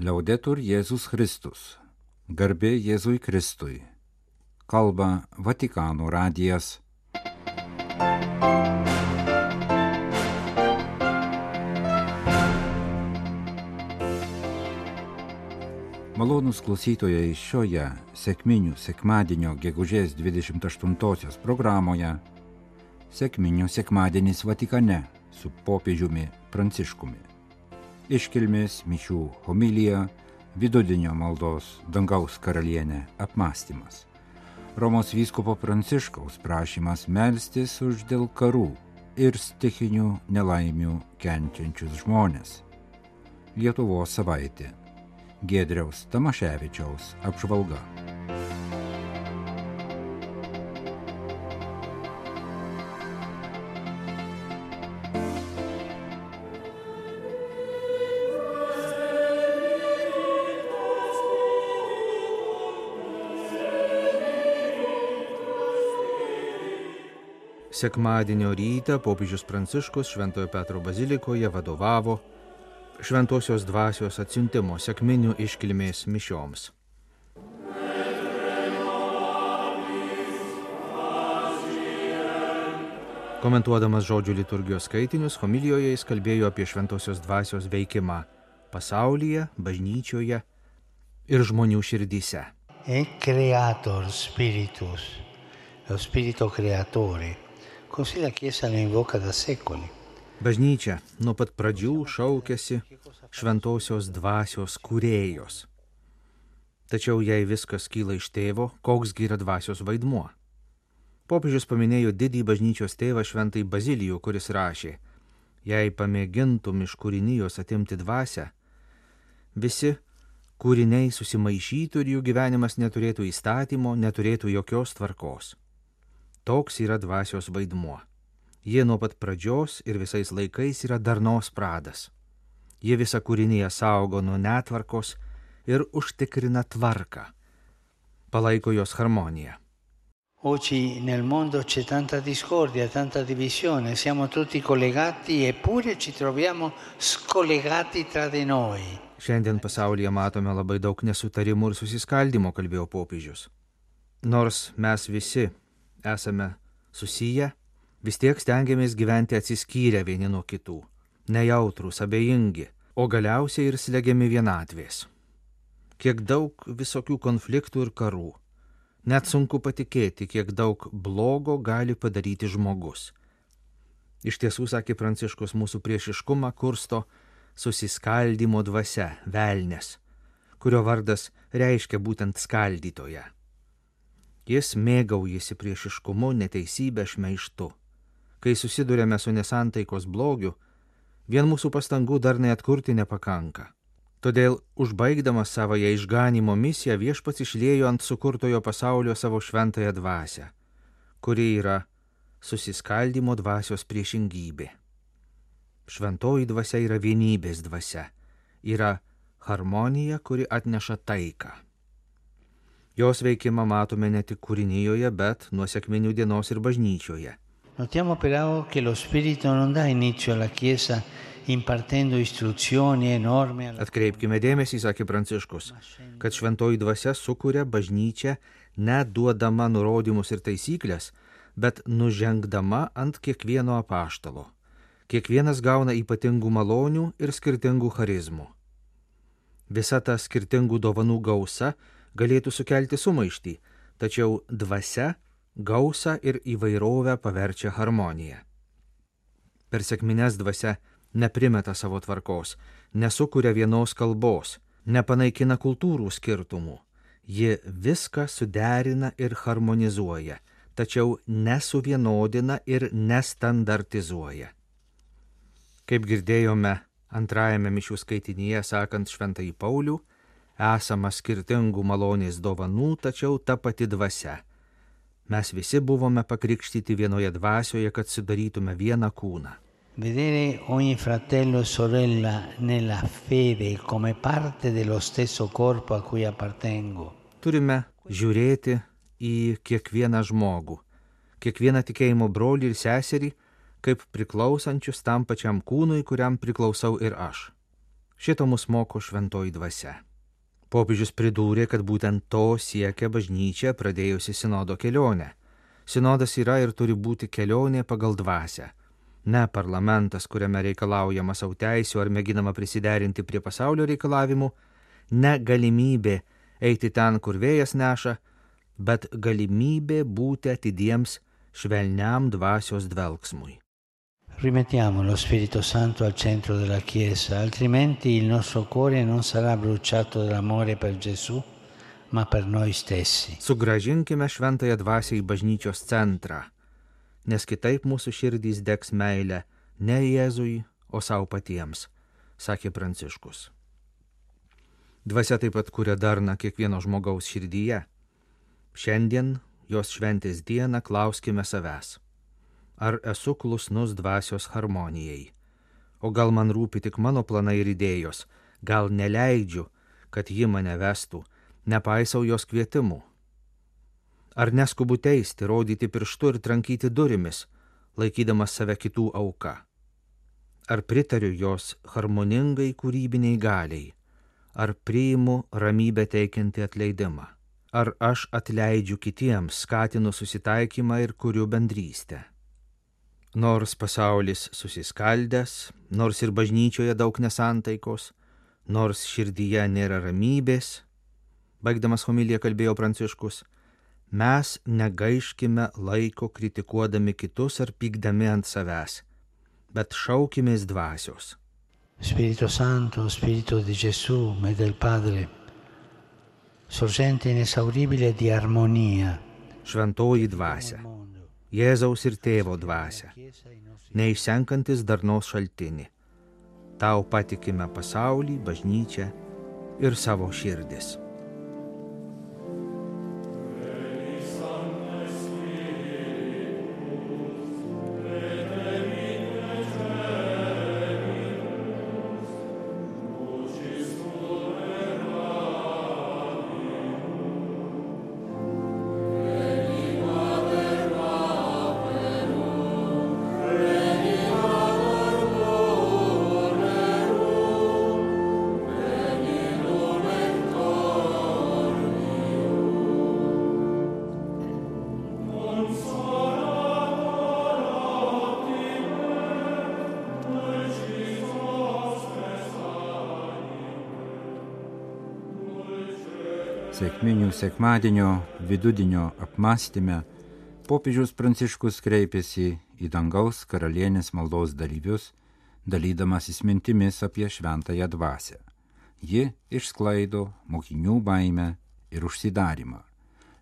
Liaudetur Jėzus Kristus. Garbė Jėzui Kristui. Kalba Vatikano radijas. Malonus klausytojai šioje sėkminių sekmadienio gegužės 28 programoje Sėkminių sekmadienis Vatikane su popiežiumi Pranciškumi. Iškilmės mišių homilija, vidudienio maldos dangaus karalienė apmąstymas. Romos vyskupo Pranciškaus prašymas melstis už dėl karų ir stichinių nelaimių kenčiančius žmonės. Lietuvos savaitė. Gedriaus Tamaševičiaus apžvalga. Sekmadienio rytą popiežius Pranciškus Šventojo Petro bazilikoje vadovavo Šventosios dvasios atsiuntimo sekminių iškilmės mišioms. Komentuodamas žodžių liturgijos skaitinius, homilijoje jis kalbėjo apie Šventosios dvasios veikimą pasaulyje, bažnyčioje ir žmonių širdyse. È creator spiritus, spirito creatore. Così la Chiesa lo invoca da secoli. Bažnyčia nuo pat pradžių šaukėsi šventosios dvasios kūrėjos. Tačiau jei viskas kyla iš tėvo, koksgi yra dvasios vaidmuo? Popiežius paminėjo didį bažnyčios tėvą šventai Bazilijų, kuris rašė, jei pamėgintum iš kūrinijos atimti dvasę, visi kūriniai susimaišytų ir jų gyvenimas neturėtų įstatymo, neturėtų jokios tvarkos. Toks yra dvasios vaidmuo. Jie nuo pat pradžios ir visais laikais yra darnos pradas. Jie visą kūrinyje saugo nuo netvarkos ir užtikrina tvarką, palaiko jos harmoniją. Oggi nel mondo c'è tanta discordia, tanta divisione, siamo tutti collegati eppure ci troviamo scollegati tra di noi. Šiandien pasaulyje matome labai daug nesutarimų ir susiskaldimo, kalbėjo popiežius. Nors mes visi esame susiję, vis tiek stengiamės gyventi atsiskyrę vieni nuo kitų, nejautrus, abejingi, o galiausiai ir slegiami vienatvės. Kiek daug visokių konfliktų ir karų. Net sunku patikėti, kiek daug blogo gali padaryti žmogus. Iš tiesų, sakė Pranciškus, mūsų priešiškumą kursto susiskaldimo dvasia, velnės, kurio vardas reiškia būtent skaldytoje. Jis mėgaujasi priešiškumu, neteisybė, šmeištu. Kai susidurėme su nesantaikos blogiu, vien mūsų pastangų dar neatkurti nepakanka. Todėl, užbaigdamas savoje išganimo misiją, viešpats išlėjo ant sukurtojo pasaulio savo šventąją dvasę, kuri yra susiskaldimo dvasios priešingybė. Šventoji dvasia yra vienybės dvasia, yra harmonija, kuri atneša taiką. Jos veikimą matome ne tik kūrinyje, bet nuo sėkminių dienos ir bažnyčioje. Notiamo però che lo Spirito non dà inizio alla Chiesa impartendo istruzioni e norme. Alla... Atkreipkime dėmesį, sakė Pranciškus, kad šventoji dvasia sukuria bažnyčią neduodama nurodymus ir taisyklės, bet nužengdama ant kiekvieno apaštalo. Kiekvienas gauna ypatingų malonių ir skirtingų charizmų. Visa ta skirtingų dovanų gausa galėtų sukelti sumaištį, tačiau dvasia gausa ir įvairovę paverčia harmoniją. Per sėkmines dvasia neprimeta savo tvarkos, nesukuria vienos kalbos, nepanaikina kultūrų skirtumų. Ji viską suderina ir harmonizuoja, tačiau nesuvienodina ir nestandartizuoja. Kaip girdėjome antrajame mišių skaitinyje sakant šventai Paulių, esama skirtingų malonės dovanų, tačiau ta pati dvasia. Mes visi buvome pakrikštyti vienoje dvasioje, kad sudarytume vieną kūną. Vedere ogni fratello e sorella nella fede come parte dello stesso corpo a cui appartengo. Turime žiūrėti į kiekvieną žmogų, kiekvieną tikėjimo brolį ir seserį, kaip priklausančius tam pačiam kūnui, kuriam priklausau ir aš. Šito mus moko šventoji dvasia. Popiežius pridūrė, kad būtent to siekia bažnyčia pradėjusi sinodo kelionę. Sinodas yra ir turi būti kelionė pagal dvasę. Ne parlamentas, kuriame reikalaujama savo teisų ar mėginama prisiderinti prie pasaulio reikalavimų, ne galimybė eiti ten, kur vėjas neša, bet galimybė būti atidiems švelniam dvasios dvelgsmui. Rimettiamo lo Spirito Santo al centro della Chiesa, altrimenti il nostro cuore non sarà bruciato dall'amore per Gesù, ma per noi stessi. Sugražinkime šventąją dvasią į bažnyčios centrą, nes kitaip mūsų širdys degs meilę ne Jėzui, o savo patiems, sakė Pranciškus. Dvasia taip pat kuria darną kiekvieno žmogaus širdyje. Šiandien, jos šventės dieną, klauskime savęs ar esu klusnus dvasios harmonijai. O gal man rūpi tik mano planai ir idėjos, gal neleidžiu, kad ji mane vestų, nepaisau jos kvietimų. Ar neskubu teisti, rodyti pirštu ir trankyti durimis, laikydamas save kitų auka? Ar pritariu jos harmoningai kūrybiniai galiai? Ar priimu ramybę teikiantį atleidimą? Ar aš atleidžiu kitiems, skatinu susitaikymą ir kuriu bendrystę? Nors pasaulis susiskaldęs, nors ir bažnyčioje daug nesantaikos, nors širdyje nėra ramybės, baigdamas homiliją kalbėjo Pranciškus, mes negaiškime laiko kritikuodami kitus ar pykdami ant savęs, bet šaukimės dvasios. Spirito Santo, Spirito di Gesù e del Padre, sorgente inesauribile di armonia. Šventoji dvasia Jėzaus ir tėvo dvasia, neišsenkantis darnos šaltinį. Tau patikime pasaulį, bažnyčią ir savo širdis. Sėkminių sekmadienio vidudienio apmąstymę popiežius Pranciškus kreipėsi į dangaus karalienės maldos dalyvius, dalydamasis mintimis apie šventąją dvasę. Ji išsklaido mokinių baimę ir užsidarimą,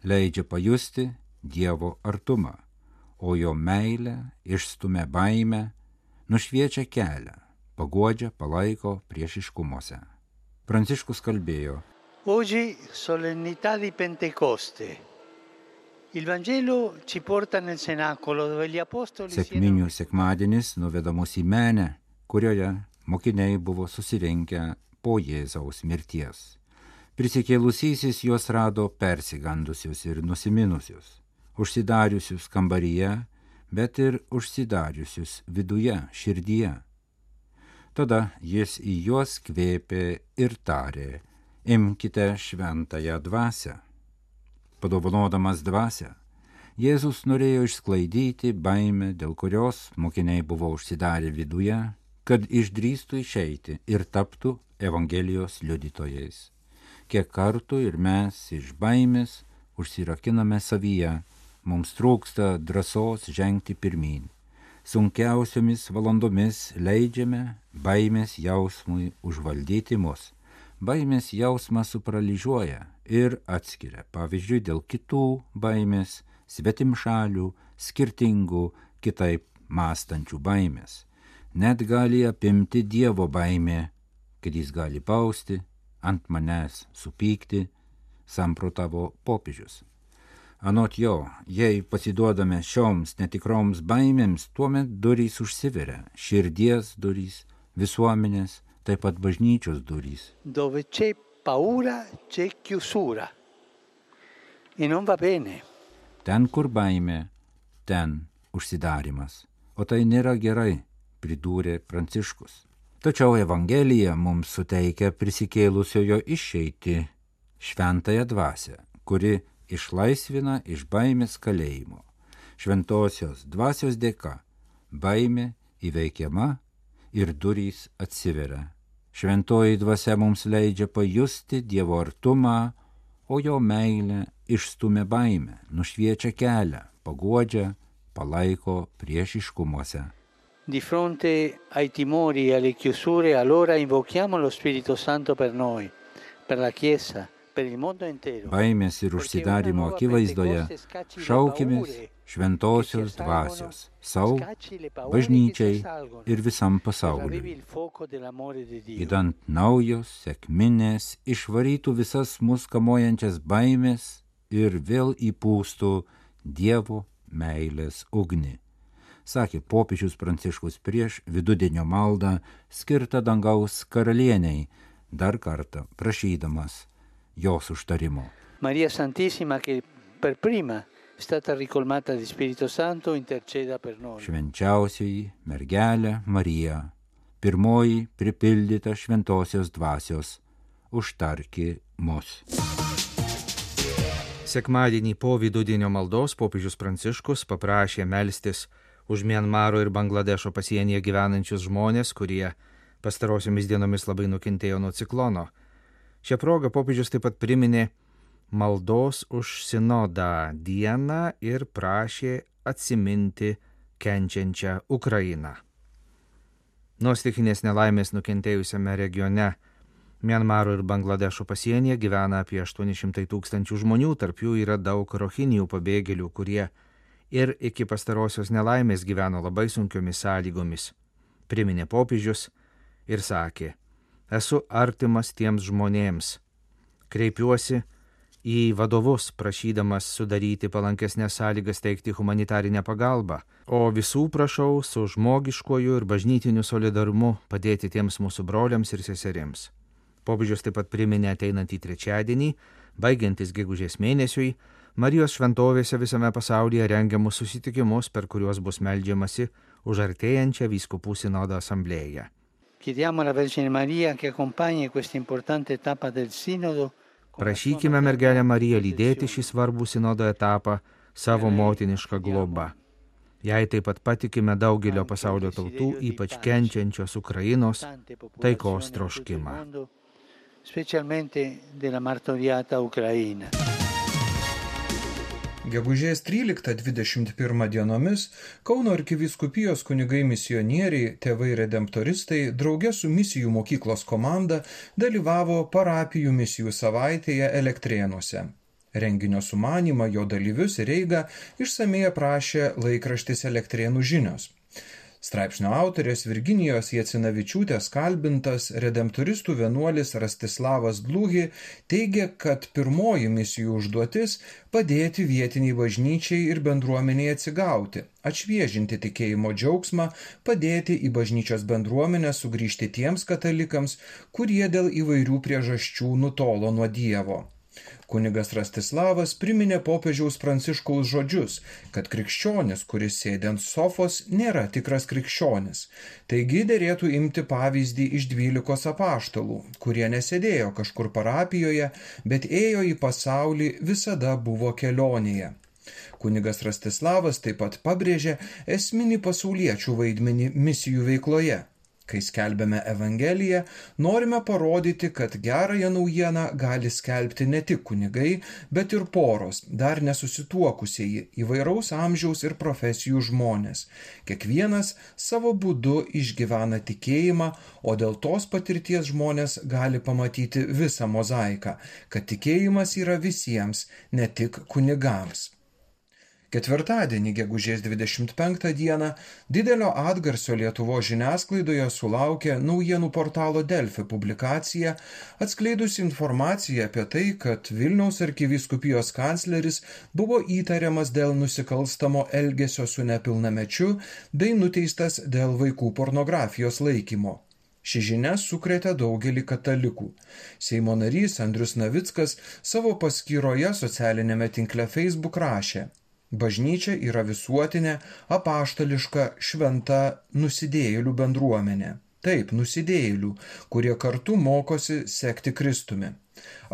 leidžia pajusti Dievo artumą, o jo meilė išstumia baimę, nušviečia kelią, pagodžia, palaiko priešiškumuose. Pranciškus kalbėjo, Oggi solennità di Pentecoste. Il Vangelo ci porta nel cenacolo dove gli apostoli Sėkminių sekmadienis nuveda mus į menę, kurioje mokiniai buvo susirinkę po Jėzaus mirties. Prisikėlusysis juos rado persigandusius ir nusiminusius, užsidariusius kambaryje, bet ir užsidariusius viduje, širdyje. Tada jis į juos kvėpė ir tarė, imkite šventąją dvasę. Padovanodamas dvasę, Jėzus norėjo išsklaidyti baimę, dėl kurios mokiniai buvo užsidarę viduje, kad išdrįstų išeiti ir taptų Evangelijos liudytojais. Kiek kartų ir mes iš baimės užsirakiname savyje, mums trūksta drąsos žengti pirmin. Sunkiausiomis valandomis leidžiame baimės jausmui užvaldyti mus baimės jausmas supraližiuoja ir atskiria, pavyzdžiui, dėl kitų baimės, svetimšalių, skirtingų, kitaip mąstančių baimės. Net gali apimti Dievo baimė, kad jis gali pausti, ant manęs supykti, samprotavo popiežius. Anot jo, jei pasiduodame šioms netikroms baimėms, tuomet durys užsiveria, širdies durys, visuomenės, taip pat bažnyčios durys. Dove c'è paura, c'è chiusura. E non va bene. Ten, kur baimė, ten užsidarimas. O tai nėra gerai, pridūrė Pranciškus. Tačiau Evangelija mums suteikia prisikėlusiojo išeiti šventąją dvasę, kuri išlaisvina iš baimės kalėjimo. Šventosios dvasios dėka baimė įveikiama ir durys atsiveria. Šventoji dvasia mums leidžia pajusti Dievo artumą, o jo meilė išstumia baimę, nušviečia kelią, paguodžia, palaiko priešiškumuose. Di fronte ai timori e alle chiusure, allora invochiamo lo Spirito Santo per noi, per la Chiesa, Baimės ir užsidarimo akivaizdoje šaukimės šventosios dvasios. Savo, bažnyčiai ir visam pasauliui. Įdant naujos sėkminės išvarytų visas mus kamuojančias baimės ir vėl įpūstų Dievo meilės ugnį. Sakė popiežius Pranciškus prieš vidudienio maldą skirtą dangaus karalieniai, dar kartą prašydamas jos užtarimo. Marija Santissima, che per prima è stata ricolmata di Spirito Santo, interceda per noi. Švenčiausioji mergelė Marija, pirmoji pripildyta šventosios dvasios, užtarki mus. Sekmadienį po vidudienio maldos popiežius Pranciškus paprašė melstis už Mianmaro ir Bangladešo pasienyje gyvenančius žmonės, kurie pastarosiomis dienomis labai nukentėjo nuo ciklono. Šią progą popiežius taip pat priminė maldos už sinodą dieną ir prašė atsiminti kenčiančią Ukrainą. Nuo stikinės nelaimės nukentėjusiame regione Mianmaro ir Bangladešo pasienyje gyvena apie 800 tūkstančių žmonių, tarp jų yra daug rohinijų pabėgėlių, kurie ir iki pastarosios nelaimės gyveno labai sunkiomis sąlygomis, priminė popiežius ir sakė, esu artimas tiems žmonėms, kreipiuosi į vadovus, prašydamas sudaryti palankesnės sąlygas teikti humanitarinę pagalbą, o visų prašau su žmogiškoju ir bažnytiniu solidarumu padėti tiems mūsų broliams ir seserims. Popiežius taip pat priminė ateinantį trečiadienį, baigiantis gegužės mėnesiui, Marijos šventovėse visame pasaulyje rengiamus susitikimus, per kuriuos bus melžiamasi už artėjančią vyskupų sinodo asamblėją. Prašykime mergelę Mariją lydėti šį svarbų sinodo etapą savo motinišką globą. Jei taip pat patikime daugelio pasaulio tautų, ypač kenčiančios Ukrainos, taikos troškimą. Specialmente della martoriata Ucraina. Gegužės 13-21 dienomis Kauno arkiviskupijos kunigai misionieriai, tėvai redemptoristai drauge su misijų mokyklos komanda dalyvavo parapijų misijų savaitėje Elektrėnuose. Renginio sumanimą jo dalyvius ir eigą išsamei aprašė laikraštis Elektrėnų žinios. Straipsnio autorės Virginijos Jacinavičiūtės kalbintas redemptoristų vienuolis Rastislavas Dlugi teigia, kad pirmoji misijų užduotis - padėti vietiniai bažnyčiai ir bendruomeniai atsigauti, atšviežinti tikėjimo džiaugsmą, padėti į bažnyčios bendruomenę sugrįžti tiems katalikams, kurie dėl įvairių priežasčių nutolo nuo Dievo. Kunigas Rastislavas priminė popiežiaus pranciškaus žodžius, kad krikščionis, kuris sėdė ant sofos, nėra tikras krikščionis. Taigi dėrėtų imti pavyzdį iš dvylikos apaštalų, kurie nesėdėjo kažkur parapijoje, bet ėjo į pasaulį visada buvo kelionėje. Kunigas Rastislavas taip pat pabrėžė esminį pasauliečių vaidmenį misijų veikloje. Kai skelbėme Evangeliją, norime parodyti, kad gerąją naujieną gali skelbti ne tik kunigai, bet ir poros, dar nesusituokusieji, įvairaus amžiaus ir profesijų žmonės. Kiekvienas savo būdu išgyvena tikėjimą, o dėl tos patirties žmonės gali pamatyti visą mozaiką, kad tikėjimas yra visiems, ne tik kunigams. Ketvirtadienį, gegužės 25 dieną, didelio atgarsio Lietuvo žiniasklaidoje sulaukė naujienų portalo Delfi publikacija, atskleidusi informaciją apie tai, kad Vilniaus arkiviskupijos kancleris buvo įtariamas dėl nusikalstamo elgesio su nepilnamečiu bei nuteistas dėl vaikų pornografijos laikymo. Ši žinia sukrėtė daugelį katalikų. Seimo narys Andrius Navickas savo paskyroje socialinėme tinkle Facebook rašė. Bažnyčia yra visuotinė, apaštališka, šventa nusidėjėlių bendruomenė. Taip, nusidėjėlių, kurie kartu mokosi sekti Kristumi.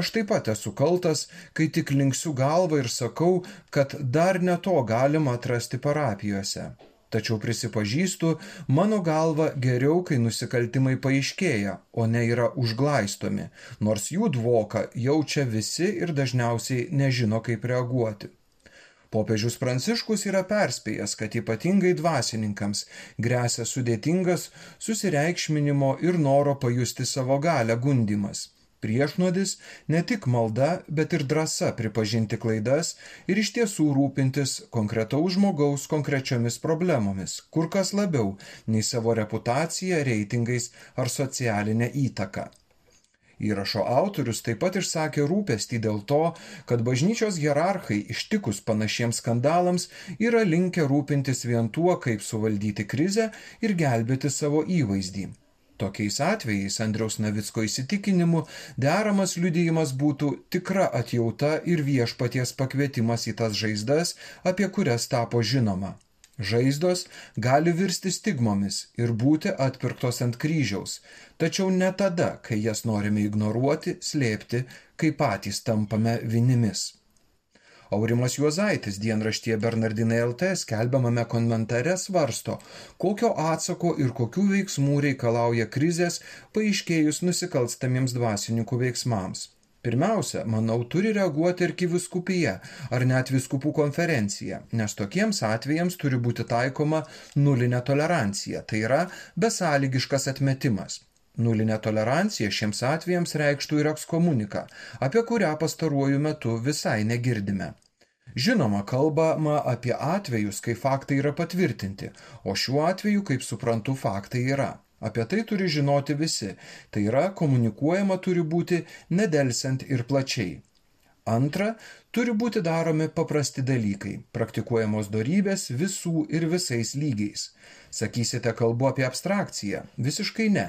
Aš taip pat esu kaltas, kai tik linksiu galvą ir sakau, kad dar ne to galima atrasti parapijose. Tačiau prisipažįstu, mano galva geriau, kai nusikaltimai paaiškėja, o ne yra užglaistomi, nors jų dvoką jaučia visi ir dažniausiai nežino, kaip reaguoti. Popiežius Pranciškus yra perspėjęs, kad ypatingai dvasininkams grėsia sudėtingas susireikšminimo ir noro pajusti savo galę gundimas. Priešnuodis ne tik malda, bet ir drąsa pripažinti klaidas ir iš tiesų rūpintis konkretaus žmogaus konkrečiomis problemomis, kur kas labiau nei savo reputacija, reitingais ar socialinė įtaka. Įrašo autorius taip pat išsakė rūpestį dėl to, kad bažnyčios hierarchai ištikus panašiems skandalams yra linkę rūpintis vien tuo, kaip suvaldyti krizę ir gelbėti savo įvaizdį. Tokiais atvejais Andriaus Navicko įsitikinimu deramas liudijimas būtų tikra atjauta ir viešpaties pakvietimas į tas žaizdas, apie kurias tapo žinoma. Žaizdos gali virsti stigmomis ir būti atpirktos ant kryžiaus, tačiau ne tada, kai jas norime ignoruoti, slėpti, kai patys tampame vinimis. Aurimas Juozaitis dienraštyje Bernardinai LT skelbiamame komentare svarsto, kokio atsako ir kokių veiksmų reikalauja krizės paaiškėjus nusikalstamiems dvasininkų veiksmams. Pirmiausia, manau, turi reaguoti ir kiviskupija ar net viskupų konferencija, nes tokiems atvejams turi būti taikoma nulinė tolerancija, tai yra besąlygiškas atmetimas. Nulinė tolerancija šiems atvejams reikštų ir ekskomuniką, apie kurią pastaruoju metu visai negirdime. Žinoma, kalbama apie atvejus, kai faktai yra patvirtinti, o šiuo atveju, kaip suprantu, faktai yra. Apie tai turi žinoti visi, tai yra komunikuojama turi būti nedelsiant ir plačiai. Antra, turi būti daromi paprasti dalykai, praktikuojamos darybės visų ir visais lygiais. Sakysite, kalbu apie abstrakciją. Visiškai ne.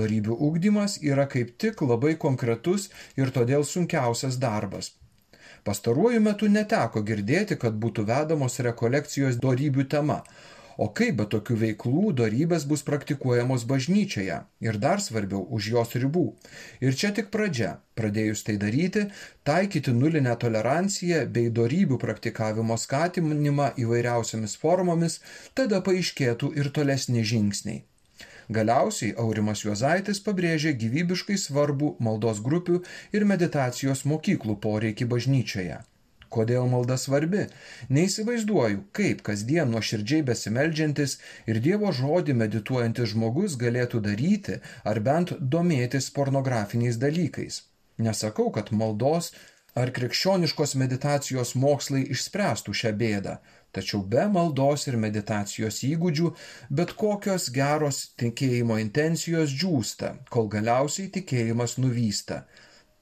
Darybių ugdymas yra kaip tik labai konkretus ir todėl sunkiausias darbas. Pastaruoju metu neteko girdėti, kad būtų vedamos rekolekcijos darybių tema. O kaip be tokių veiklų darybės bus praktikuojamos bažnyčioje ir dar svarbiau už jos ribų. Ir čia tik pradžia. Pradėjus tai daryti, taikyti nulinę toleranciją bei darybių praktikavimo skatinimą įvairiausiamis formomis, tada paaiškėtų ir tolesni žingsniai. Galiausiai Aurimas Juozaitis pabrėžė gyvybiškai svarbų maldos grupių ir meditacijos mokyklų poreikį bažnyčioje. Kodėl malda svarbi? Neįsivaizduoju, kaip kasdien nuoširdžiai besimeldžiantis ir Dievo žodį medituojantis žmogus galėtų daryti ar bent domėtis pornografiniais dalykais. Nesakau, kad maldos ar krikščioniškos meditacijos mokslai išspręstų šią bėdą, Tačiau be maldos ir meditacijos įgūdžių bet kokios geros tikėjimo intencijos džiūsta, kol galiausiai tikėjimas nuvysta.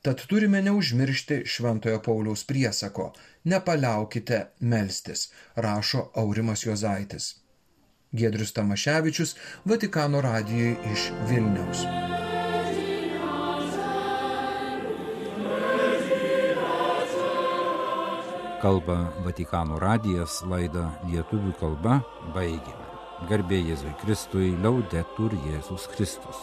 Tad turime neužmiršti Šventojo Pauliaus priesako - nepaliaukite melstis, rašo Aurimas Jozaitis. Gedrius Tamaševičius, Vatikano radijui iš Vilniaus. kalba Vatikano radijas laidą lietuvių kalba baigėme. Garbė Jėzui Kristui, liaudetur Jėzus Kristus.